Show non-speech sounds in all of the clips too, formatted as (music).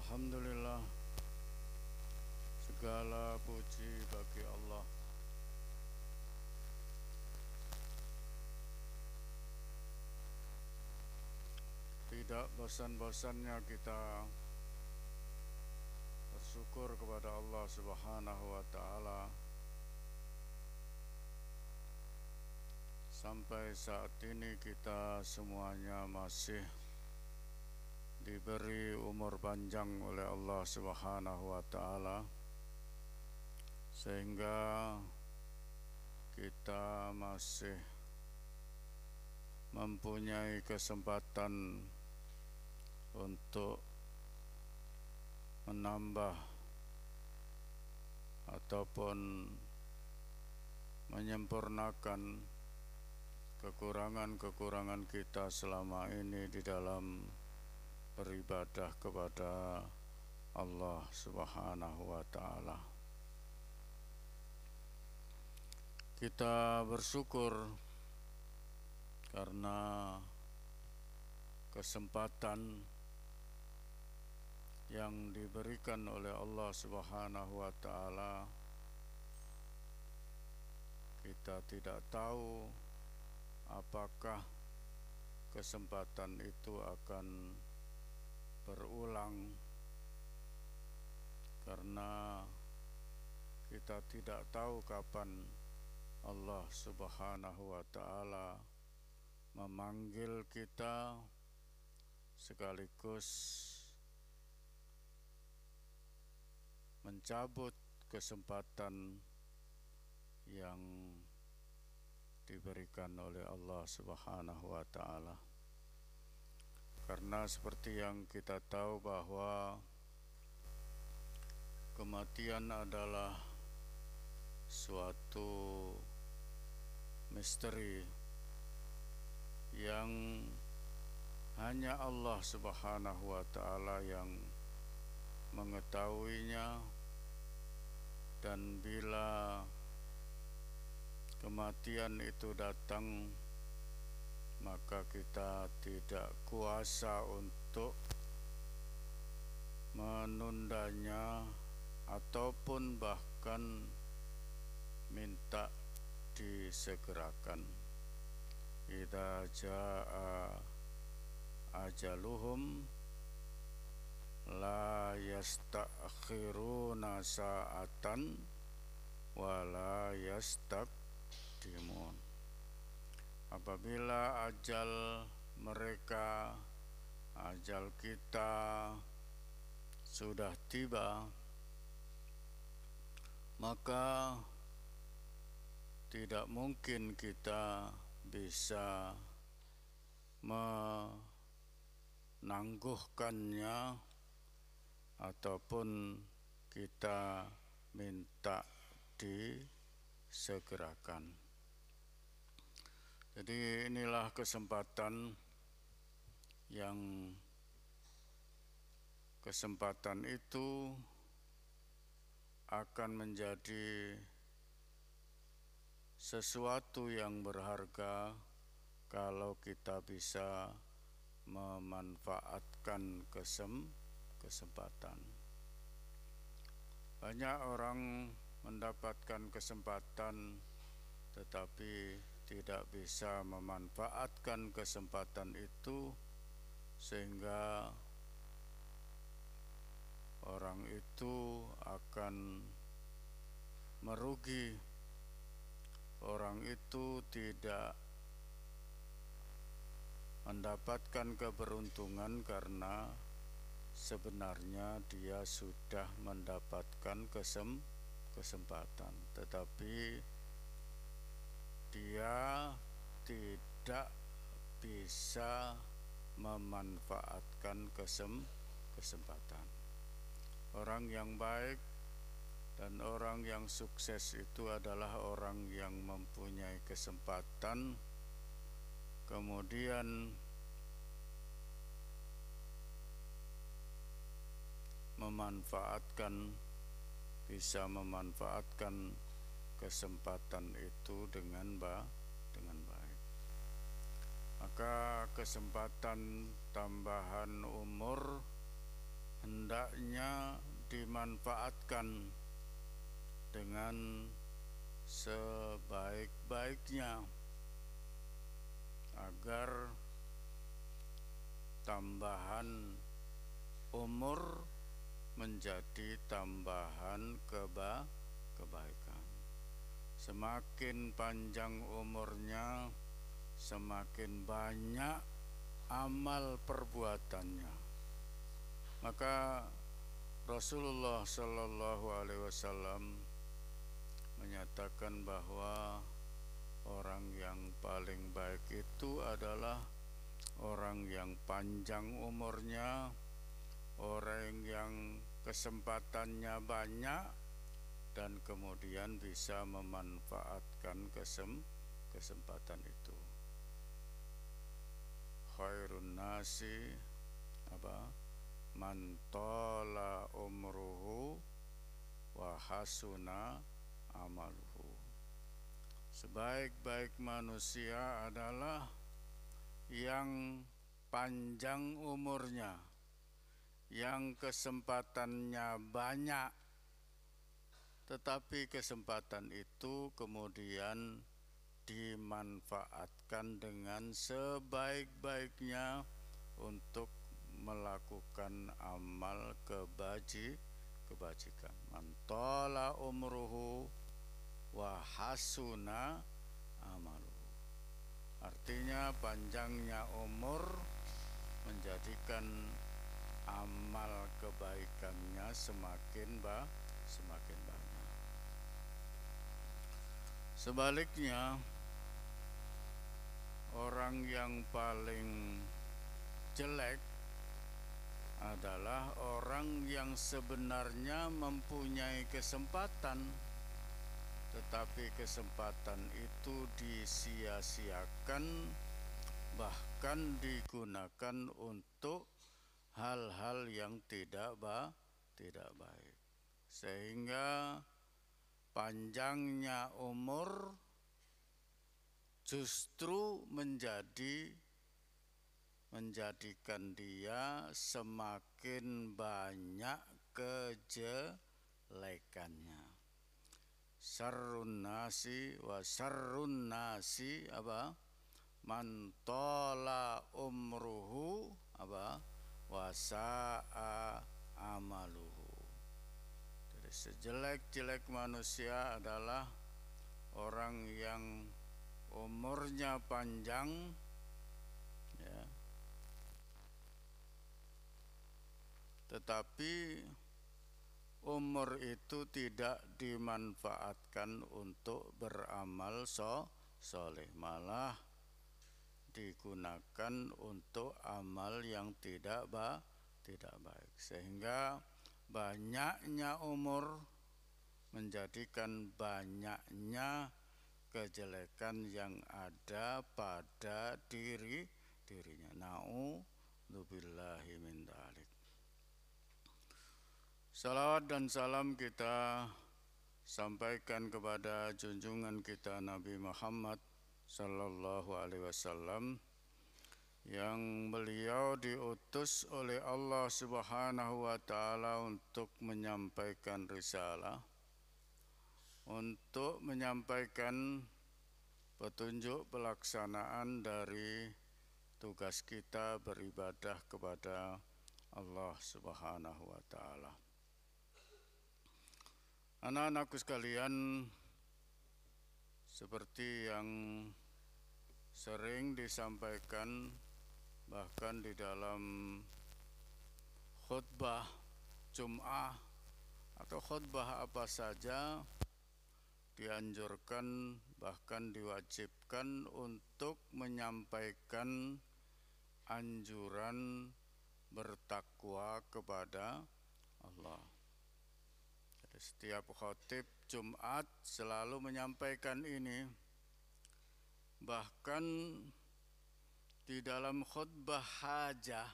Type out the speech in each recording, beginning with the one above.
Alhamdulillah. Segala puji bagi Allah. Tidak bosan-bosannya kita Bersyukur kepada Allah subhanahu wa ta'ala. Sampai saat ini kita semuanya masih diberi umur panjang oleh Allah Subhanahu wa taala sehingga kita masih mempunyai kesempatan untuk menambah ataupun menyempurnakan kekurangan-kekurangan kita selama ini di dalam beribadah kepada Allah Subhanahu wa taala. Kita bersyukur karena kesempatan yang diberikan oleh Allah Subhanahu wa taala kita tidak tahu apakah kesempatan itu akan berulang karena kita tidak tahu kapan Allah Subhanahu wa taala memanggil kita sekaligus mencabut kesempatan yang diberikan oleh Allah Subhanahu wa taala. Karena seperti yang kita tahu bahwa kematian adalah suatu misteri yang hanya Allah Subhanahu wa taala yang mengetahuinya. Dan bila kematian itu datang maka kita tidak kuasa untuk menundanya ataupun bahkan minta disegerakan. Idza jaa ajaluhum la yastakhiruna sa'atan wa la yastaqdimun apabila ajal mereka, ajal kita sudah tiba, maka tidak mungkin kita bisa menangguhkannya ataupun kita minta disegerakan. Jadi inilah kesempatan yang kesempatan itu akan menjadi sesuatu yang berharga kalau kita bisa memanfaatkan kesem kesempatan. Banyak orang mendapatkan kesempatan tetapi tidak bisa memanfaatkan kesempatan itu sehingga orang itu akan merugi. Orang itu tidak mendapatkan keberuntungan karena sebenarnya dia sudah mendapatkan kesem kesempatan. Tetapi dia tidak bisa memanfaatkan kesem kesempatan. Orang yang baik dan orang yang sukses itu adalah orang yang mempunyai kesempatan kemudian memanfaatkan bisa memanfaatkan kesempatan itu dengan ba dengan baik. Maka kesempatan tambahan umur hendaknya dimanfaatkan dengan sebaik-baiknya agar tambahan umur menjadi tambahan keba kebaikan. Semakin panjang umurnya, semakin banyak amal perbuatannya. Maka Rasulullah Shallallahu Alaihi Wasallam menyatakan bahwa orang yang paling baik itu adalah orang yang panjang umurnya, orang yang kesempatannya banyak dan kemudian bisa memanfaatkan kesem kesempatan itu. Khairun nasi apa? Mantola umruhu wa hasuna amaluhu. Sebaik-baik manusia adalah yang panjang umurnya, yang kesempatannya banyak, tetapi kesempatan itu kemudian dimanfaatkan dengan sebaik-baiknya untuk melakukan amal kebaji kebajikan. Mantola umruhu wa hasuna amalu. Artinya panjangnya umur menjadikan amal kebaikannya semakin ba semakin Sebaliknya orang yang paling jelek adalah orang yang sebenarnya mempunyai kesempatan tetapi kesempatan itu disia-siakan bahkan digunakan untuk hal-hal yang tidak ba tidak baik. Sehingga panjangnya umur justru menjadi menjadikan dia semakin banyak kejelekannya. Sarun nasi wa sarun nasi apa? Mantola umruhu apa? Wasa'a jadi sejelek-jelek manusia adalah orang yang umurnya panjang ya. Tetapi umur itu tidak dimanfaatkan untuk beramal so soleh malah digunakan untuk amal yang tidak ba tidak baik. Sehingga banyaknya umur menjadikan banyaknya kejelekan yang ada pada diri dirinya. Nau min dalik Salawat dan salam kita sampaikan kepada junjungan kita Nabi Muhammad sallallahu alaihi wasallam yang beliau diutus oleh Allah Subhanahu wa taala untuk menyampaikan risalah untuk menyampaikan petunjuk pelaksanaan dari tugas kita beribadah kepada Allah Subhanahu wa taala. Anak-anakku sekalian, seperti yang sering disampaikan bahkan di dalam khutbah Jum'ah atau khutbah apa saja dianjurkan bahkan diwajibkan untuk menyampaikan anjuran bertakwa kepada Allah. Setiap khotib Jumat selalu menyampaikan ini. Bahkan di dalam khutbah hajah.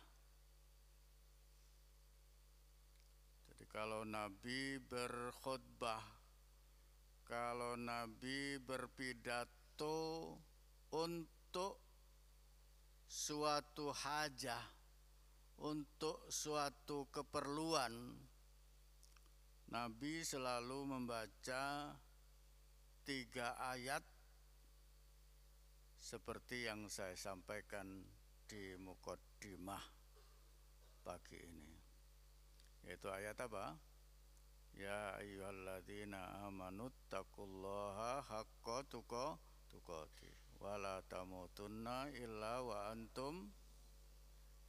Jadi kalau Nabi berkhutbah kalau Nabi berpidato untuk suatu hajah untuk suatu keperluan Nabi selalu membaca tiga ayat seperti yang saya sampaikan di Mukaddimah pagi ini yaitu ayat apa? Ya ayyuhalladzina amanu taqullaha haqqa tuqatih wa la tamutunna illa wa antum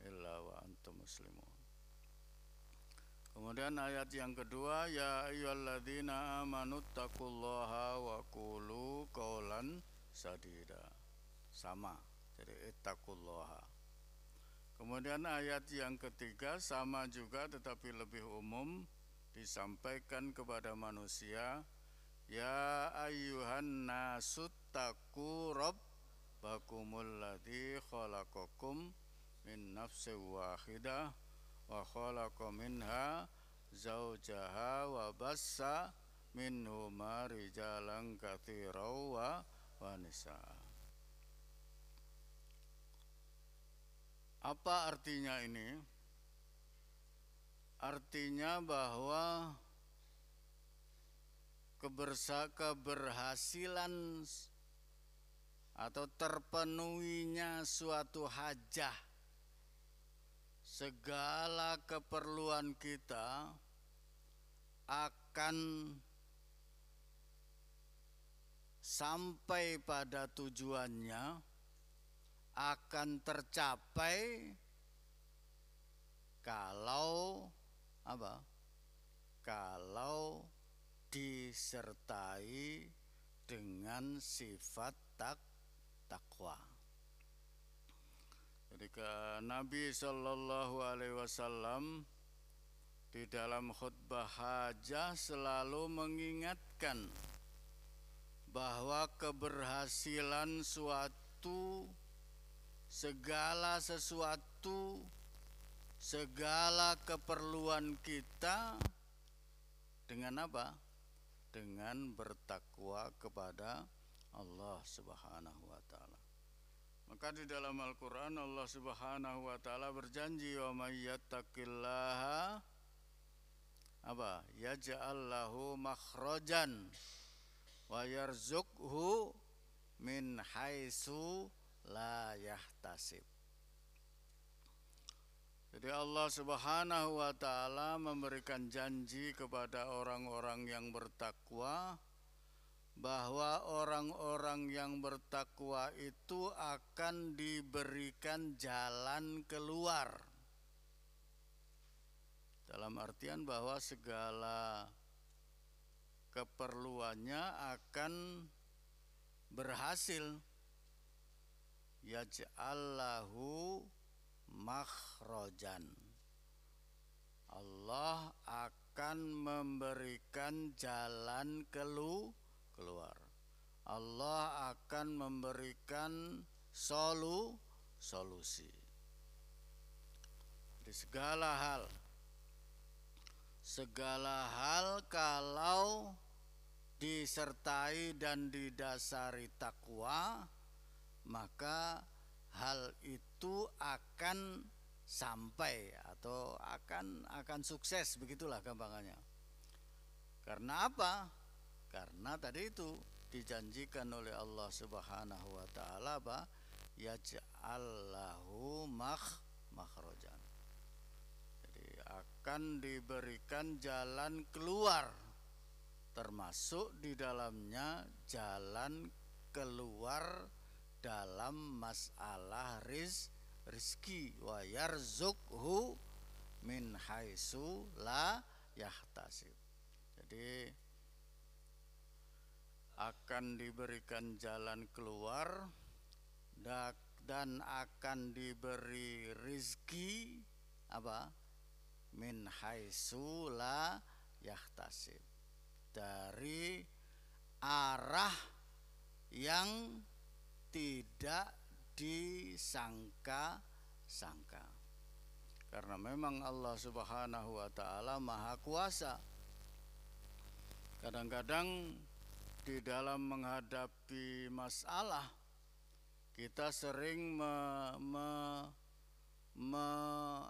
illa wa antum muslimun. Kemudian ayat yang kedua ya ayyuhalladzina amanu taqullaha wa qulu qawlan sadida. Sama. Jadi ittaqullaha. Kemudian ayat yang ketiga sama juga tetapi lebih umum disampaikan kepada manusia ya ayyuhan nasut taqu rabbakumul ladzi khalaqakum min nafsin wahidah wa khalaqa minha zaujaha wa bassa minhuma rijalan katsiran wa wa Apa artinya ini? Artinya bahwa kebersa keberhasilan atau terpenuhinya suatu hajah segala keperluan kita akan sampai pada tujuannya akan tercapai kalau apa? Kalau disertai dengan sifat tak takwa. Jadi Nabi Shallallahu Alaihi Wasallam di dalam khutbah hajah selalu mengingatkan bahwa keberhasilan suatu segala sesuatu segala keperluan kita dengan apa? Dengan bertakwa kepada Allah Subhanahu wa taala. Maka di dalam Al-Quran Allah subhanahu wa ta'ala berjanji wa mayyattaqillaha apa yaj'al lahu makhrajan wa yarzuqhu min haitsu la yahtasib jadi Allah Subhanahu wa taala memberikan janji kepada orang-orang yang bertakwa bahwa orang-orang yang bertakwa itu akan diberikan jalan keluar. Dalam artian bahwa segala keperluannya akan berhasil. Yaj'allahu makhrojan. Allah akan memberikan jalan keluar keluar. Allah akan memberikan solu solusi di segala hal. Segala hal kalau disertai dan didasari takwa, maka hal itu akan sampai atau akan akan sukses begitulah gampangannya. Karena apa? Karena tadi itu dijanjikan oleh Allah Subhanahu wa taala apa? Yaj'allahu makh makhrajan. Jadi akan diberikan jalan keluar termasuk di dalamnya jalan keluar dalam masalah riz rizki. Wa yarzukhu min haitsu la yahtasib. Jadi akan diberikan jalan keluar dan akan diberi rizki apa? Min haitsu la yahtasib. Dari arah yang tidak disangka-sangka. Karena memang Allah Subhanahu wa taala Maha Kuasa. Kadang-kadang di dalam menghadapi masalah kita sering me, me, me,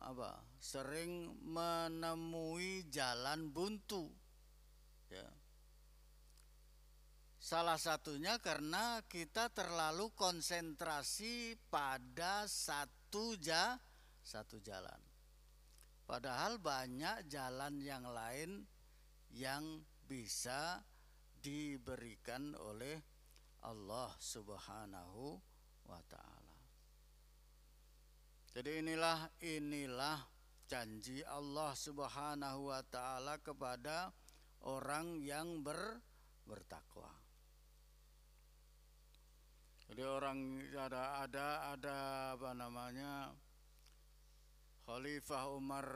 apa sering menemui jalan buntu ya salah satunya karena kita terlalu konsentrasi pada satu ja satu jalan padahal banyak jalan yang lain yang bisa diberikan oleh Allah Subhanahu wa taala jadi inilah inilah janji Allah Subhanahu wa taala kepada orang yang ber, bertakwa. Jadi orang ada ada ada apa namanya Khalifah Umar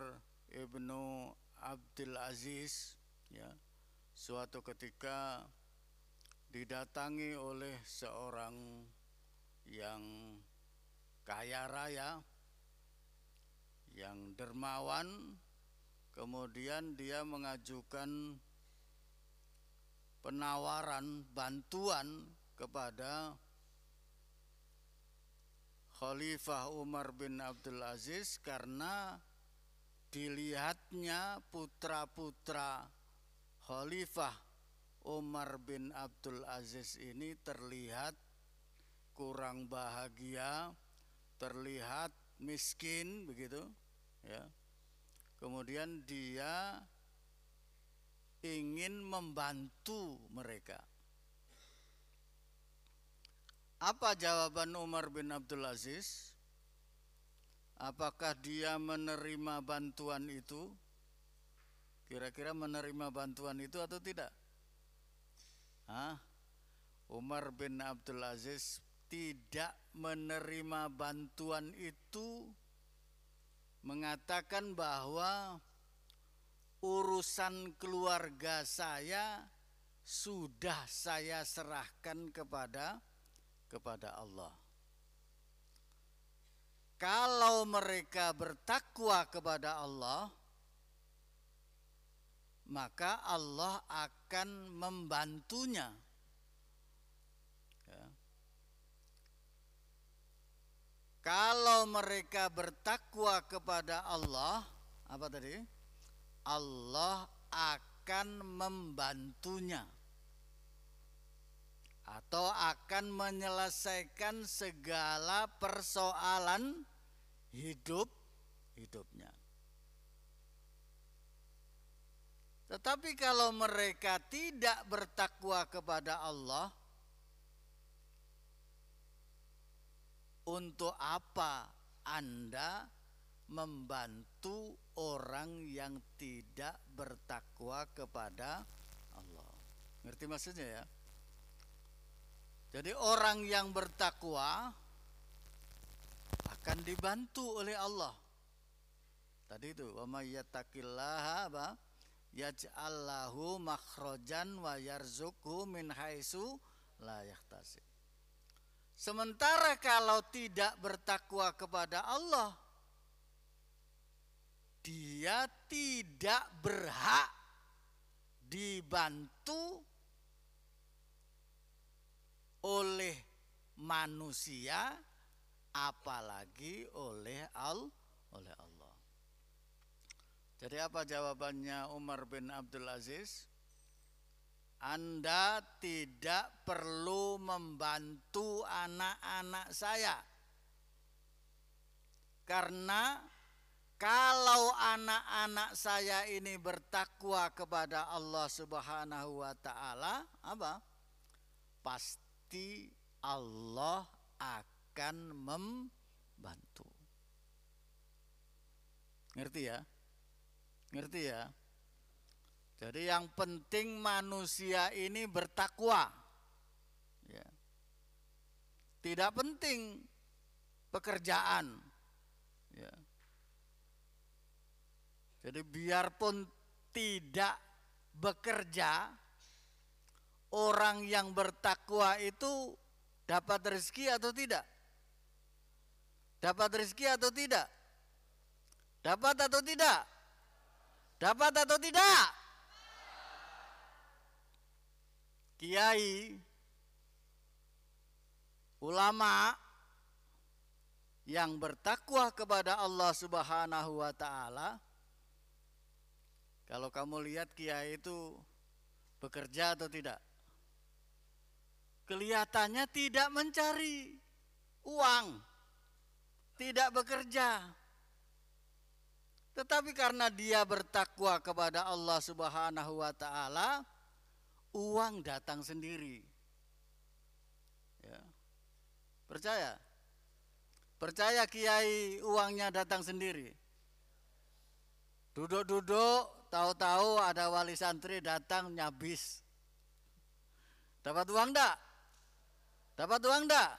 ibnu Abdul Aziz ya suatu ketika didatangi oleh seorang yang kaya raya yang dermawan. Kemudian dia mengajukan penawaran bantuan kepada Khalifah Umar bin Abdul Aziz karena dilihatnya putra-putra Khalifah Umar bin Abdul Aziz ini terlihat kurang bahagia, terlihat miskin begitu ya. Kemudian dia ingin membantu mereka apa jawaban Umar bin Abdul Aziz? Apakah dia menerima bantuan itu? Kira-kira menerima bantuan itu atau tidak? Hah? Umar bin Abdul Aziz tidak menerima bantuan itu mengatakan bahwa urusan keluarga saya sudah saya serahkan kepada kepada Allah. Kalau mereka bertakwa kepada Allah, maka Allah akan membantunya. Ya. Kalau mereka bertakwa kepada Allah, apa tadi? Allah akan membantunya atau akan menyelesaikan segala persoalan hidup hidupnya. Tetapi kalau mereka tidak bertakwa kepada Allah, untuk apa Anda membantu orang yang tidak bertakwa kepada Allah? Ngerti maksudnya ya? Jadi orang yang bertakwa akan dibantu oleh Allah. Tadi itu wa may yattaqillaha apa? Yaj'al lahu makhrajan wa yarzuqhu min haitsu la yahtasib. Sementara kalau tidak bertakwa kepada Allah, dia tidak berhak dibantu oleh manusia apalagi oleh al oleh Allah. Jadi apa jawabannya Umar bin Abdul Aziz? Anda tidak perlu membantu anak-anak saya. Karena kalau anak-anak saya ini bertakwa kepada Allah Subhanahu wa taala, apa? Pasti Allah akan membantu. Ngerti ya? Ngerti ya? Jadi yang penting manusia ini bertakwa. Ya. Tidak penting pekerjaan. Ya. Jadi biarpun tidak bekerja, orang yang bertakwa itu dapat rezeki atau tidak? Dapat rezeki atau tidak? Dapat atau tidak? Dapat atau tidak? kiai, ulama yang bertakwa kepada Allah Subhanahu wa taala kalau kamu lihat kiai itu bekerja atau tidak kelihatannya tidak mencari uang tidak bekerja. Tetapi karena dia bertakwa kepada Allah Subhanahu wa taala uang datang sendiri. Ya. Percaya? Percaya kiai uangnya datang sendiri? Duduk-duduk tahu-tahu ada wali santri datang nyabis. Dapat uang enggak dapat uang enggak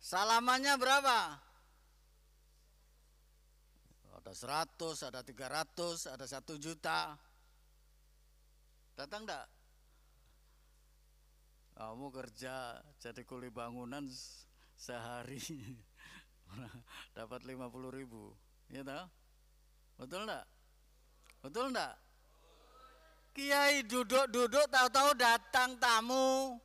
salamannya berapa? Ada 100 ada 300 ada 1 juta. Datang enggak kamu kerja jadi kuli bangunan sehari. (laughs) Dapat 50 ribu. Ya tahu betul enggak betul enggak kiai duduk-duduk tahu-tahu datang tamu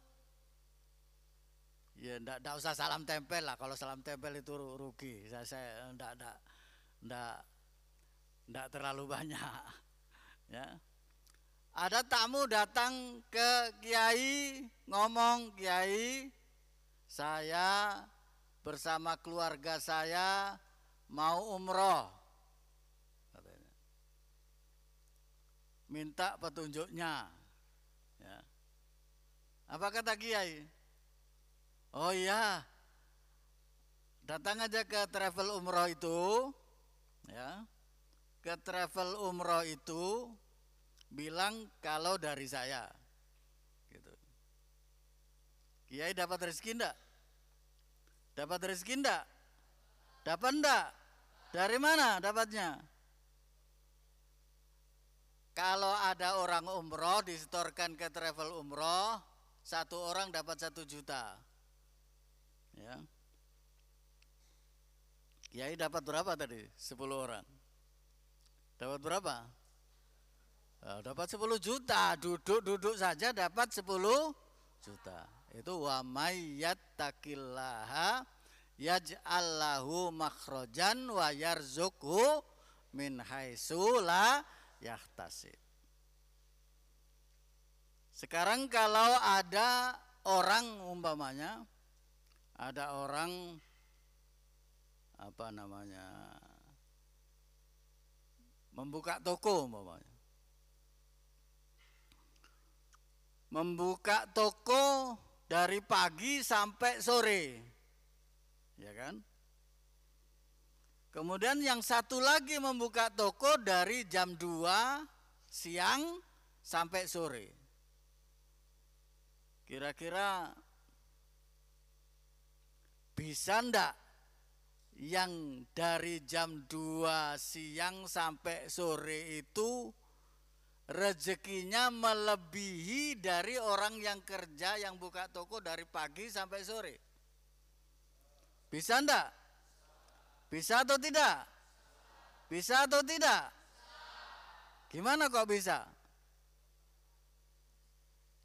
ya enggak, enggak usah salam tempel lah. Kalau salam tempel itu rugi. Saya, saya enggak, enggak, enggak, enggak terlalu (laughs) banyak. Ya. Ada tamu datang ke kiai ngomong kiai saya bersama keluarga saya mau umroh. Minta petunjuknya. Ya. Apa kata kiai oh iya. Datang aja ke travel umroh itu ya. Ke travel umroh itu bilang kalau dari saya gitu. Kiai dapat rezeki enggak dapat rezeki enggak dapat enggak dari mana dapatnya? Kalau ada orang umroh disetorkan ke travel umroh satu orang dapat satu juta ya. Kiai dapat berapa tadi? 10 orang. Dapat berapa? Nah, dapat 10 juta, duduk-duduk saja dapat 10 juta. Itu wa mayyattaqillaha yaj'allahu makhrajan wa yarzuqhu min haitsu la yahtasib. Sekarang kalau ada orang umpamanya ada orang apa namanya membuka toko umpamanya membuka toko dari pagi sampai sore. Ya kan? Kemudian yang satu lagi membuka toko dari jam 2 siang sampai sore. Kira-kira bisa ndak yang dari jam 2 siang sampai sore itu rezekinya melebihi dari orang yang kerja yang buka toko dari pagi sampai sore. Bisa enggak? Bisa atau tidak? Bisa atau tidak? Gimana kok bisa?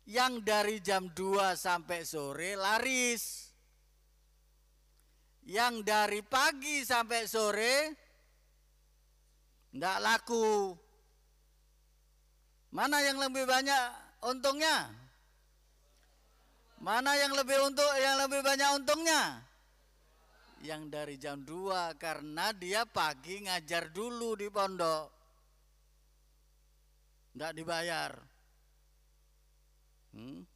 Yang dari jam 2 sampai sore laris. Yang dari pagi sampai sore enggak laku. Mana yang lebih banyak untungnya? Mana yang lebih untuk yang lebih banyak untungnya? Yang dari jam 2 karena dia pagi ngajar dulu di pondok. Enggak dibayar. Hmm?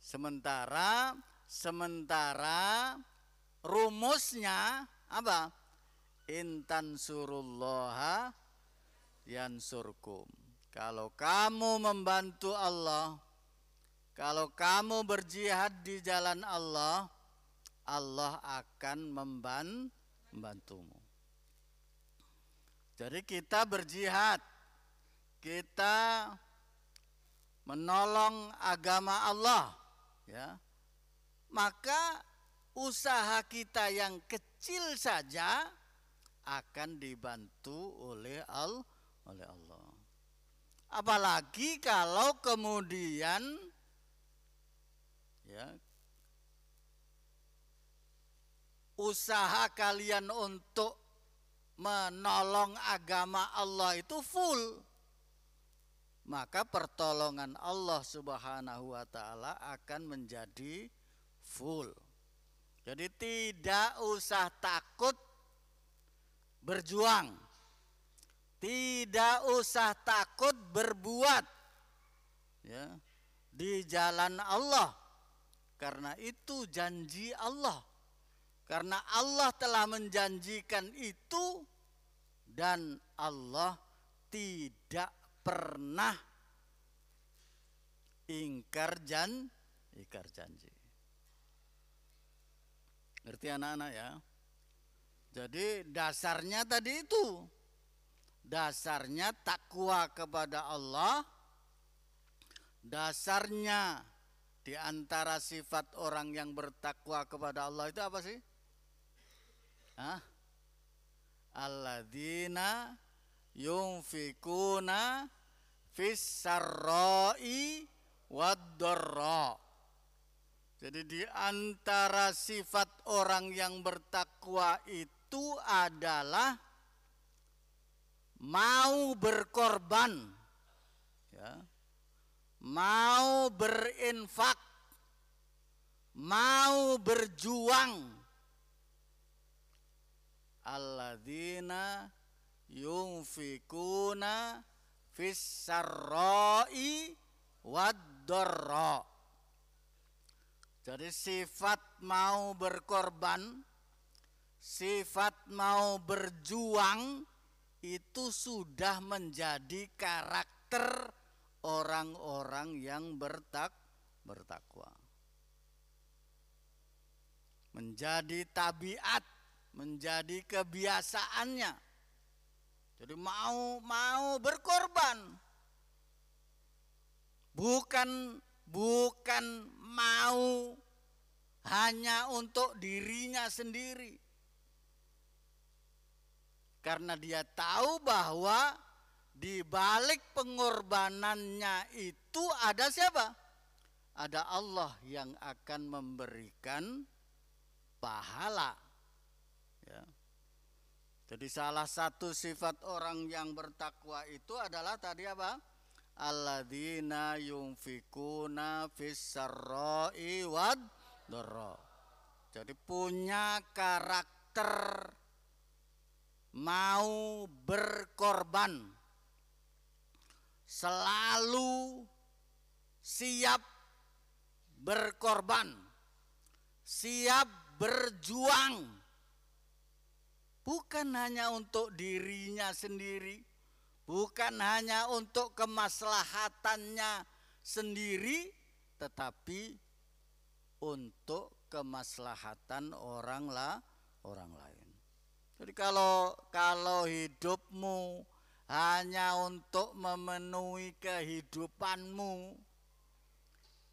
Sementara sementara rumusnya apa? Intan surullaha yansurkum. Kalau kamu membantu Allah, kalau kamu berjihad di jalan Allah, Allah akan memban membantumu. Jadi kita berjihad, kita menolong agama Allah, ya. Maka usaha kita yang kecil saja akan dibantu oleh Allah oleh Allah. Apalagi kalau kemudian ya usaha kalian untuk menolong agama Allah itu full maka pertolongan Allah Subhanahu wa taala akan menjadi full. Jadi tidak usah takut berjuang. Tidak usah takut berbuat ya di jalan Allah. Karena itu janji Allah. Karena Allah telah menjanjikan itu dan Allah tidak pernah ingkar jan ingkar janji. Ngerti anak-anak ya? Jadi dasarnya tadi itu. Dasarnya takwa kepada Allah. Dasarnya di antara sifat orang yang bertakwa kepada Allah itu apa sih? Hah? Alladzina yunfikuna fis sarra'i wad-dharra. Jadi di antara sifat orang yang bertakwa itu adalah mau berkorban ya. Mau berinfak, mau berjuang alladzina yunfikuna fis sarra'i wad Jadi sifat mau berkorban, sifat mau berjuang itu sudah menjadi karakter orang-orang yang bertak bertakwa. Menjadi tabiat menjadi kebiasaannya. Jadi mau mau berkorban. Bukan bukan mau hanya untuk dirinya sendiri. Karena dia tahu bahwa di balik pengorbanannya itu ada siapa? Ada Allah yang akan memberikan pahala Ya. Jadi salah satu sifat orang yang bertakwa itu adalah tadi apa? Alladzina yunfikuna fissarra'i wad dharra. Jadi punya karakter mau berkorban. Selalu siap berkorban. Siap berjuang bukan hanya untuk dirinya sendiri, bukan hanya untuk kemaslahatannya sendiri, tetapi untuk kemaslahatan orang lah orang lain. Jadi kalau kalau hidupmu hanya untuk memenuhi kehidupanmu,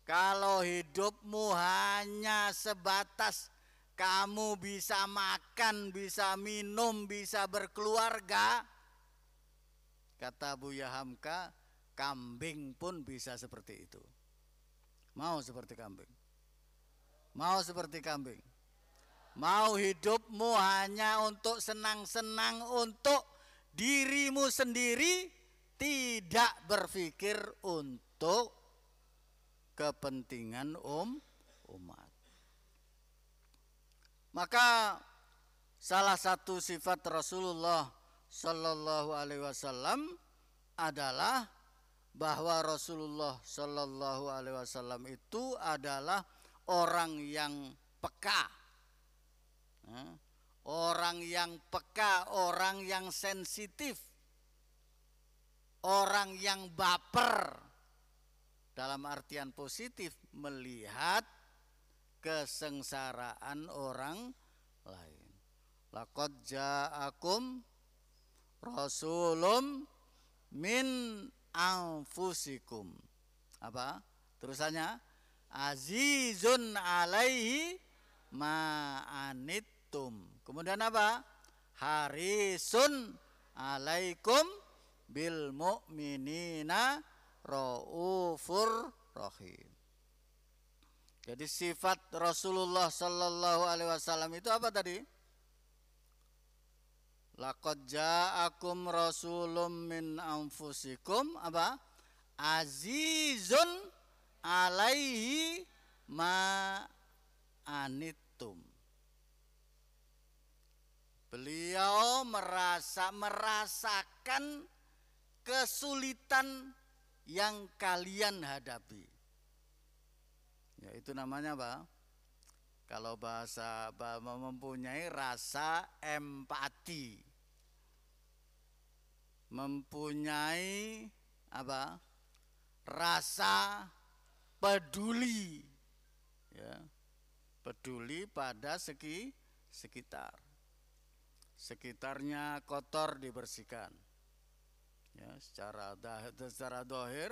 kalau hidupmu hanya sebatas kamu bisa makan, bisa minum, bisa berkeluarga. Kata Buya Hamka, kambing pun bisa seperti itu. Mau seperti kambing? Mau seperti kambing? Mau hidupmu hanya untuk senang-senang untuk dirimu sendiri, tidak berpikir untuk kepentingan um umat. Maka salah satu sifat Rasulullah Shallallahu Alaihi Wasallam adalah bahwa Rasulullah Shallallahu Alaihi Wasallam itu adalah orang yang peka, orang yang peka, orang yang sensitif, orang yang baper. Dalam artian positif melihat kesengsaraan orang lain. Laqad ja'akum rasulum min anfusikum. Apa? Terusannya azizun alaihi ma'anittum. Kemudian apa? Harisun alaikum bil mu'minina raufur rahim. Jadi sifat Rasulullah Sallallahu Alaihi Wasallam itu apa tadi? Laqad ja'akum rasulun min anfusikum apa? Azizun alaihi ma anittum. Beliau merasa merasakan kesulitan yang kalian hadapi. Ya, itu namanya apa? Kalau bahasa mempunyai rasa empati. Mempunyai apa? Rasa peduli. Ya. Peduli pada segi sekitar sekitarnya kotor dibersihkan. Ya, secara secara dohir,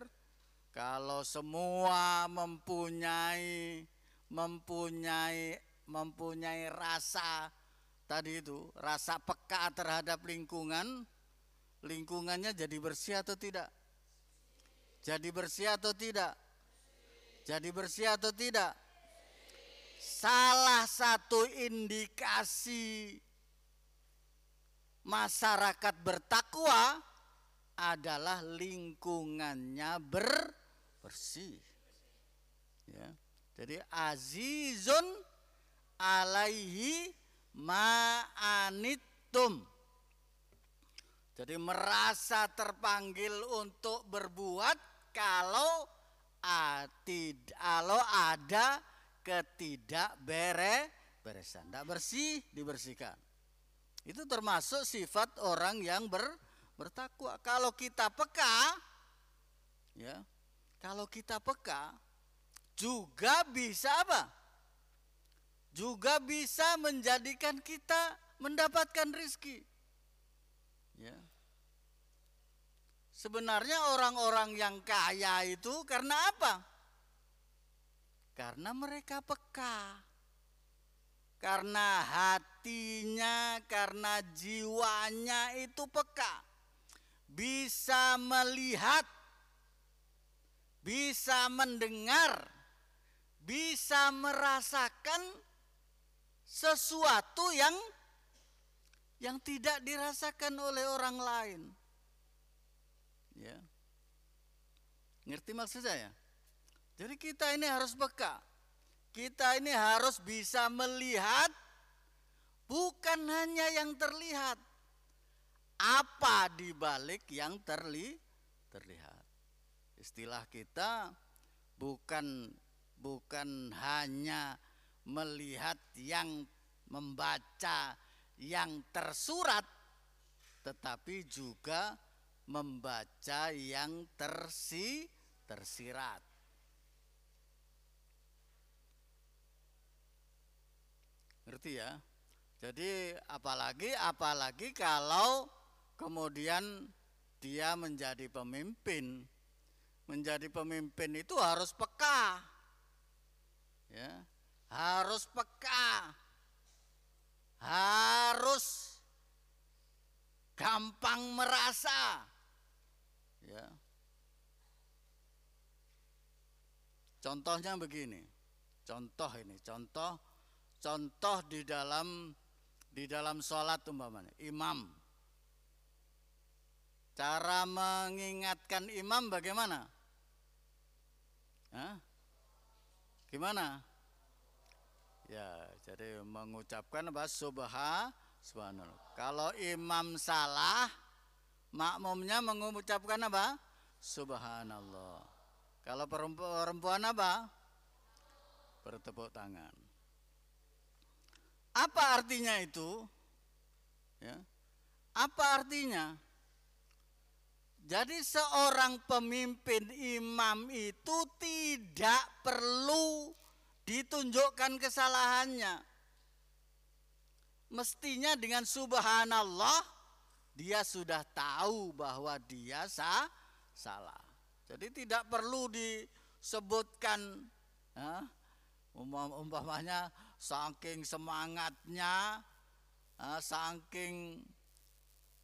kalau semua mempunyai mempunyai mempunyai rasa tadi itu rasa peka terhadap lingkungan, lingkungannya jadi bersih atau tidak? Jadi bersih atau tidak? Jadi bersih atau tidak? Salah satu indikasi masyarakat bertakwa adalah lingkungannya ber bersih. Ya. Jadi azizun alaihi ma'anitum. Jadi merasa terpanggil untuk berbuat kalau kalau ada ketidakbere beresan, tidak bersih dibersihkan. Itu termasuk sifat orang yang ber, bertakwa. Kalau kita peka, ya, kalau kita peka, juga bisa apa? Juga bisa menjadikan kita mendapatkan rizki. Ya. Sebenarnya orang-orang yang kaya itu karena apa? Karena mereka peka karena hatinya, karena jiwanya itu peka, bisa melihat, bisa mendengar, bisa merasakan sesuatu yang yang tidak dirasakan oleh orang lain. Ya. Ngerti maksud saya? Jadi kita ini harus peka kita ini harus bisa melihat bukan hanya yang terlihat, apa di balik yang terli, terlihat. Istilah kita bukan bukan hanya melihat yang membaca yang tersurat tetapi juga membaca yang tersi tersirat. Ngerti ya? Jadi apalagi apalagi kalau kemudian dia menjadi pemimpin. Menjadi pemimpin itu harus peka. Ya, harus peka. Harus gampang merasa. Ya. Contohnya begini. Contoh ini, contoh Contoh di dalam di dalam sholat umpamanya, imam. Cara mengingatkan imam bagaimana? Hah? Gimana? Ya, jadi mengucapkan apa? Subha, subhanallah. Kalau imam salah, makmumnya mengucapkan apa? Subhanallah. Kalau perempuan apa? Bertepuk tangan. Apa artinya itu? Ya. Apa artinya? Jadi seorang pemimpin imam itu tidak perlu ditunjukkan kesalahannya. Mestinya dengan subhanallah dia sudah tahu bahwa dia sah, salah. Jadi tidak perlu disebutkan ya, umpamanya saking semangatnya eh, saking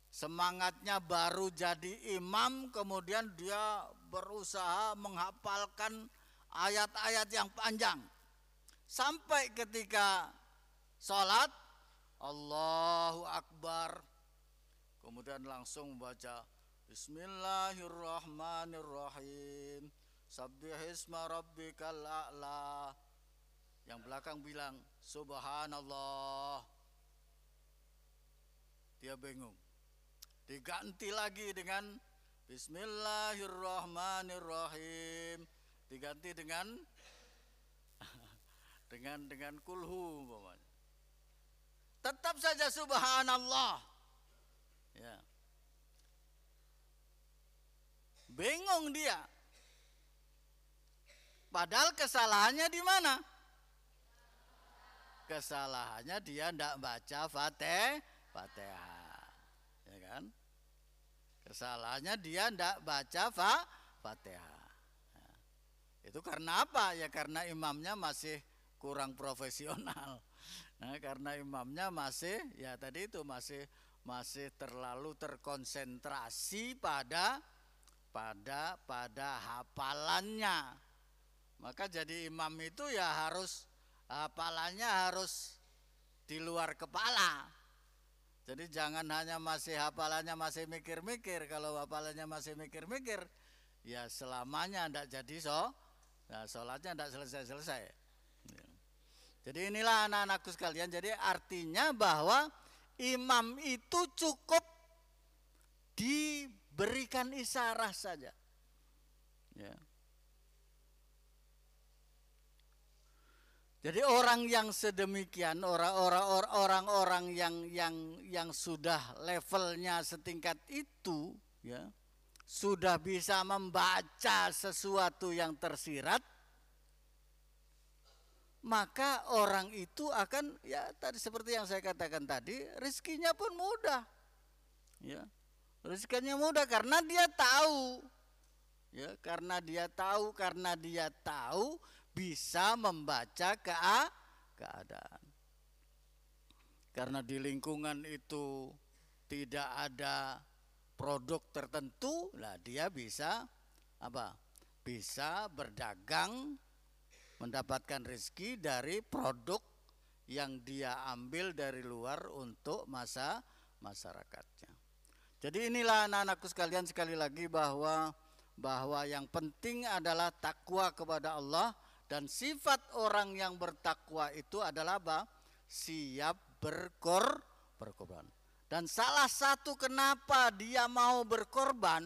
semangatnya baru jadi imam kemudian dia berusaha menghafalkan ayat-ayat yang panjang. Sampai ketika sholat Allahu Akbar. Kemudian langsung membaca Bismillahirrahmanirrahim. Sabbihisma rabbikal a'la. Yang belakang bilang Subhanallah. Dia bingung. Diganti lagi dengan Bismillahirrahmanirrahim. Diganti dengan (laughs) Dengan dengan kulhu Tetap saja subhanallah. Ya Bingung dia. Padahal kesalahannya di mana? Kesalahannya dia tidak baca fatih, fatihah. Ya kan? Kesalahannya dia tidak baca fa, fatihah. Ya. Itu karena apa? Ya karena imamnya masih kurang profesional. (laughs) Nah, karena imamnya masih ya tadi itu masih masih terlalu terkonsentrasi pada pada pada hafalannya. Maka jadi imam itu ya harus hafalannya harus di luar kepala. Jadi jangan hanya masih hafalannya masih mikir-mikir. Kalau hafalannya masih mikir-mikir, ya selamanya tidak jadi so, nah sholatnya tidak selesai-selesai. Ya. Jadi inilah anak-anakku sekalian. Jadi artinya bahwa imam itu cukup di berikan isyarat saja. Ya. Jadi orang yang sedemikian, orang-orang orang-orang yang yang yang sudah levelnya setingkat itu, ya, sudah bisa membaca sesuatu yang tersirat, maka orang itu akan ya tadi seperti yang saya katakan tadi, rizkinya pun mudah. Ya. Rezekinya mudah karena dia tahu. Ya, karena dia tahu, karena dia tahu bisa membaca ke keadaan. Karena di lingkungan itu tidak ada produk tertentu, lah dia bisa apa? Bisa berdagang mendapatkan rezeki dari produk yang dia ambil dari luar untuk masa masyarakatnya. Jadi inilah anak-anakku sekalian sekali lagi bahwa bahwa yang penting adalah takwa kepada Allah dan sifat orang yang bertakwa itu adalah apa? Siap berkor berkorban. Dan salah satu kenapa dia mau berkorban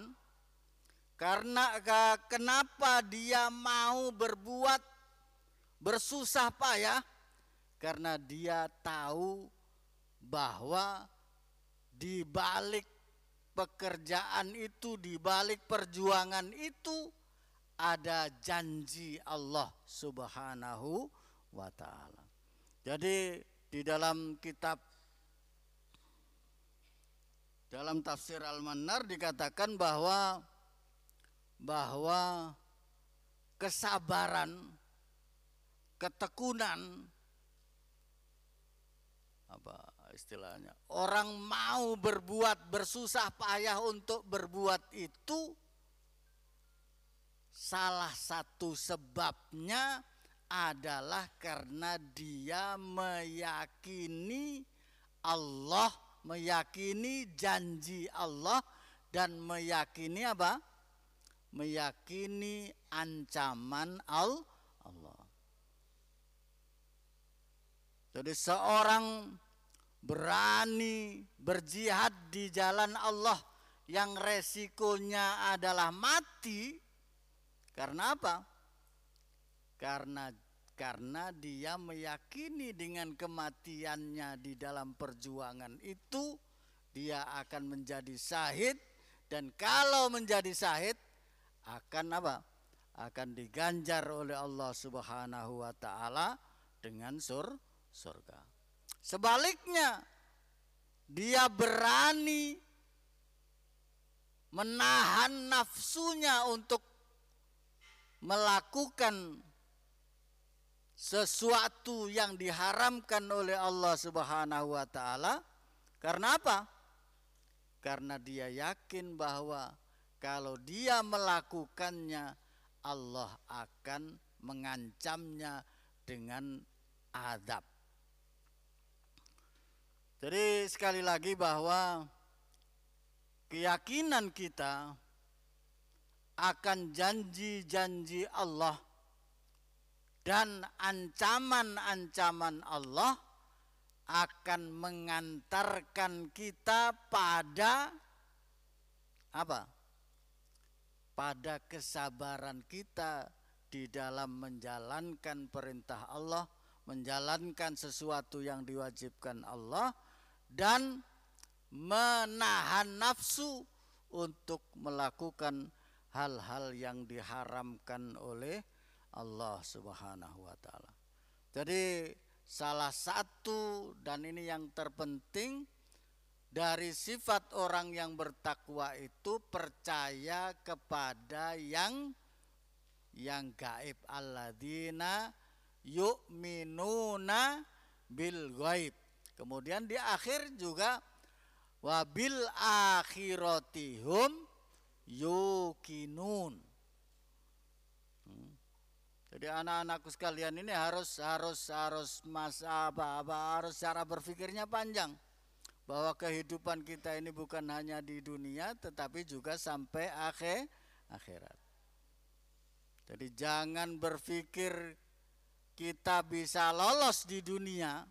karena kenapa dia mau berbuat bersusah payah karena dia tahu bahwa di balik pekerjaan itu, di balik perjuangan itu ada janji Allah Subhanahu wa taala. Jadi di dalam kitab dalam tafsir Al-Manar dikatakan bahwa bahwa kesabaran, ketekunan apa istilahnya. Orang mau berbuat bersusah payah untuk berbuat itu salah satu sebabnya adalah karena dia meyakini Allah, meyakini janji Allah dan meyakini apa? Meyakini ancaman Allah. Jadi seorang berani berjihad di jalan Allah yang resikonya adalah mati karena apa? Karena karena dia meyakini dengan kematiannya di dalam perjuangan itu dia akan menjadi syahid dan kalau menjadi syahid akan apa? akan diganjar oleh Allah Subhanahu wa taala dengan sur surga. Sebaliknya, dia berani menahan nafsunya untuk melakukan sesuatu yang diharamkan oleh Allah Subhanahu wa taala. Karena apa? Karena dia yakin bahwa kalau dia melakukannya Allah akan mengancamnya dengan adab. Jadi sekali lagi bahwa keyakinan kita akan janji-janji Allah dan ancaman-ancaman Allah akan mengantarkan kita pada apa? Pada kesabaran kita di dalam menjalankan perintah Allah, menjalankan sesuatu yang diwajibkan Allah dan menahan nafsu untuk melakukan hal-hal yang diharamkan oleh Allah Subhanahu wa taala. Jadi salah satu dan ini yang terpenting dari sifat orang yang bertakwa itu percaya kepada yang yang gaib alladzina yu'minuna bil ghaib. Kemudian di akhir juga wabil akhiratihum yukinun. Jadi anak-anakku sekalian ini harus harus harus mas apa apa harus cara berpikirnya panjang. Bahwa kehidupan kita ini bukan hanya di dunia tetapi juga sampai akhir akhirat. Jadi jangan berpikir kita bisa lolos di dunia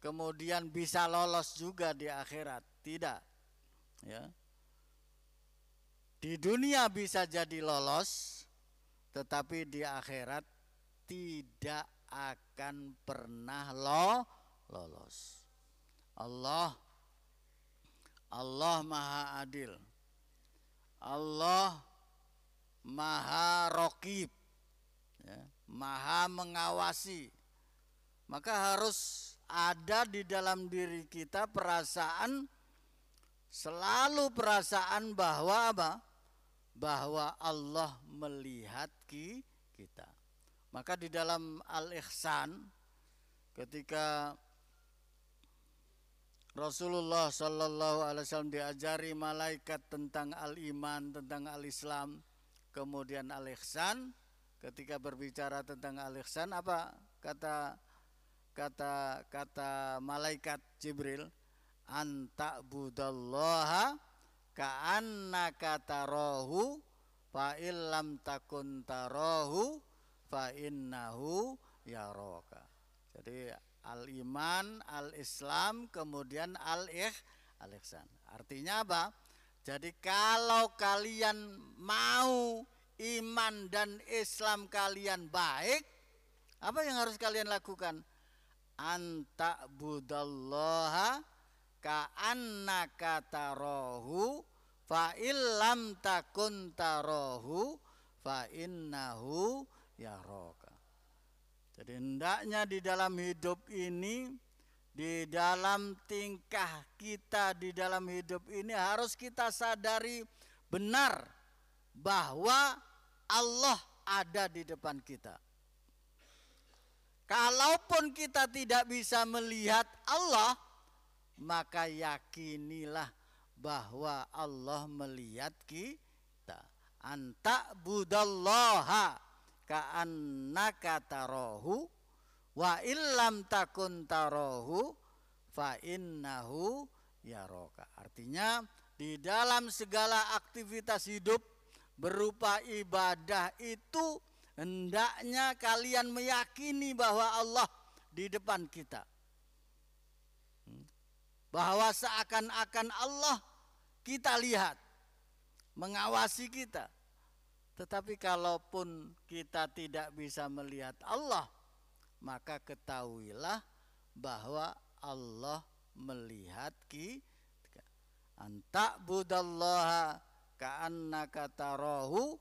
kemudian bisa lolos juga di akhirat. Tidak. Ya. Di dunia bisa jadi lolos, tetapi di akhirat tidak akan pernah lo lolos. Allah Allah Maha Adil. Allah Maha Rokib. Ya, maha mengawasi. Maka harus ada di dalam diri kita perasaan selalu perasaan bahwa apa? bahwa Allah melihat kita. Maka di dalam Al-Ihsan ketika Rasulullah Shallallahu Alaihi Wasallam diajari malaikat tentang al-iman, tentang al-Islam, kemudian al-ihsan. Ketika berbicara tentang al-ihsan, apa kata kata kata malaikat Jibril? Anta budallaha ka'annaka tarahu fa illam takun tarahu fa innahu yaraka. Jadi al iman, al Islam, kemudian al ih al ihsan. Artinya apa? Jadi kalau kalian mau iman dan Islam kalian baik, apa yang harus kalian lakukan? Anta budallaha ka'annaka tarahu fa illam takun tarahu fa innahu yaraka. Jadi hendaknya di dalam hidup ini di dalam tingkah kita di dalam hidup ini harus kita sadari benar bahwa Allah ada di depan kita. Kalaupun kita tidak bisa melihat Allah, maka yakinilah bahwa Allah melihat kita. Anta budallaha ka'annaka tarahu wa illam takun tarahu fa innahu yaraka. Artinya di dalam segala aktivitas hidup berupa ibadah itu hendaknya kalian meyakini bahwa Allah di depan kita. Hmm. Bahwa seakan-akan Allah kita lihat, mengawasi kita. Tetapi kalaupun kita tidak bisa melihat Allah, maka ketahuilah bahwa Allah melihat kita. Anta budallaha ka'annaka tarahu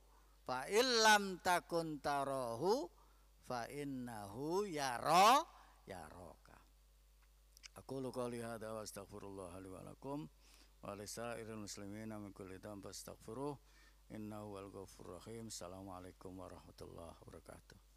fa illam takun tarahu fa innahu yara yaraka. Aku lu qouli hadza wa astaghfirullah li wa lakum wa li sa'iril muslimina min kulli dhanbin fastaghfiruh innahu ghafurur rahim. Assalamualaikum warahmatullahi wabarakatuh.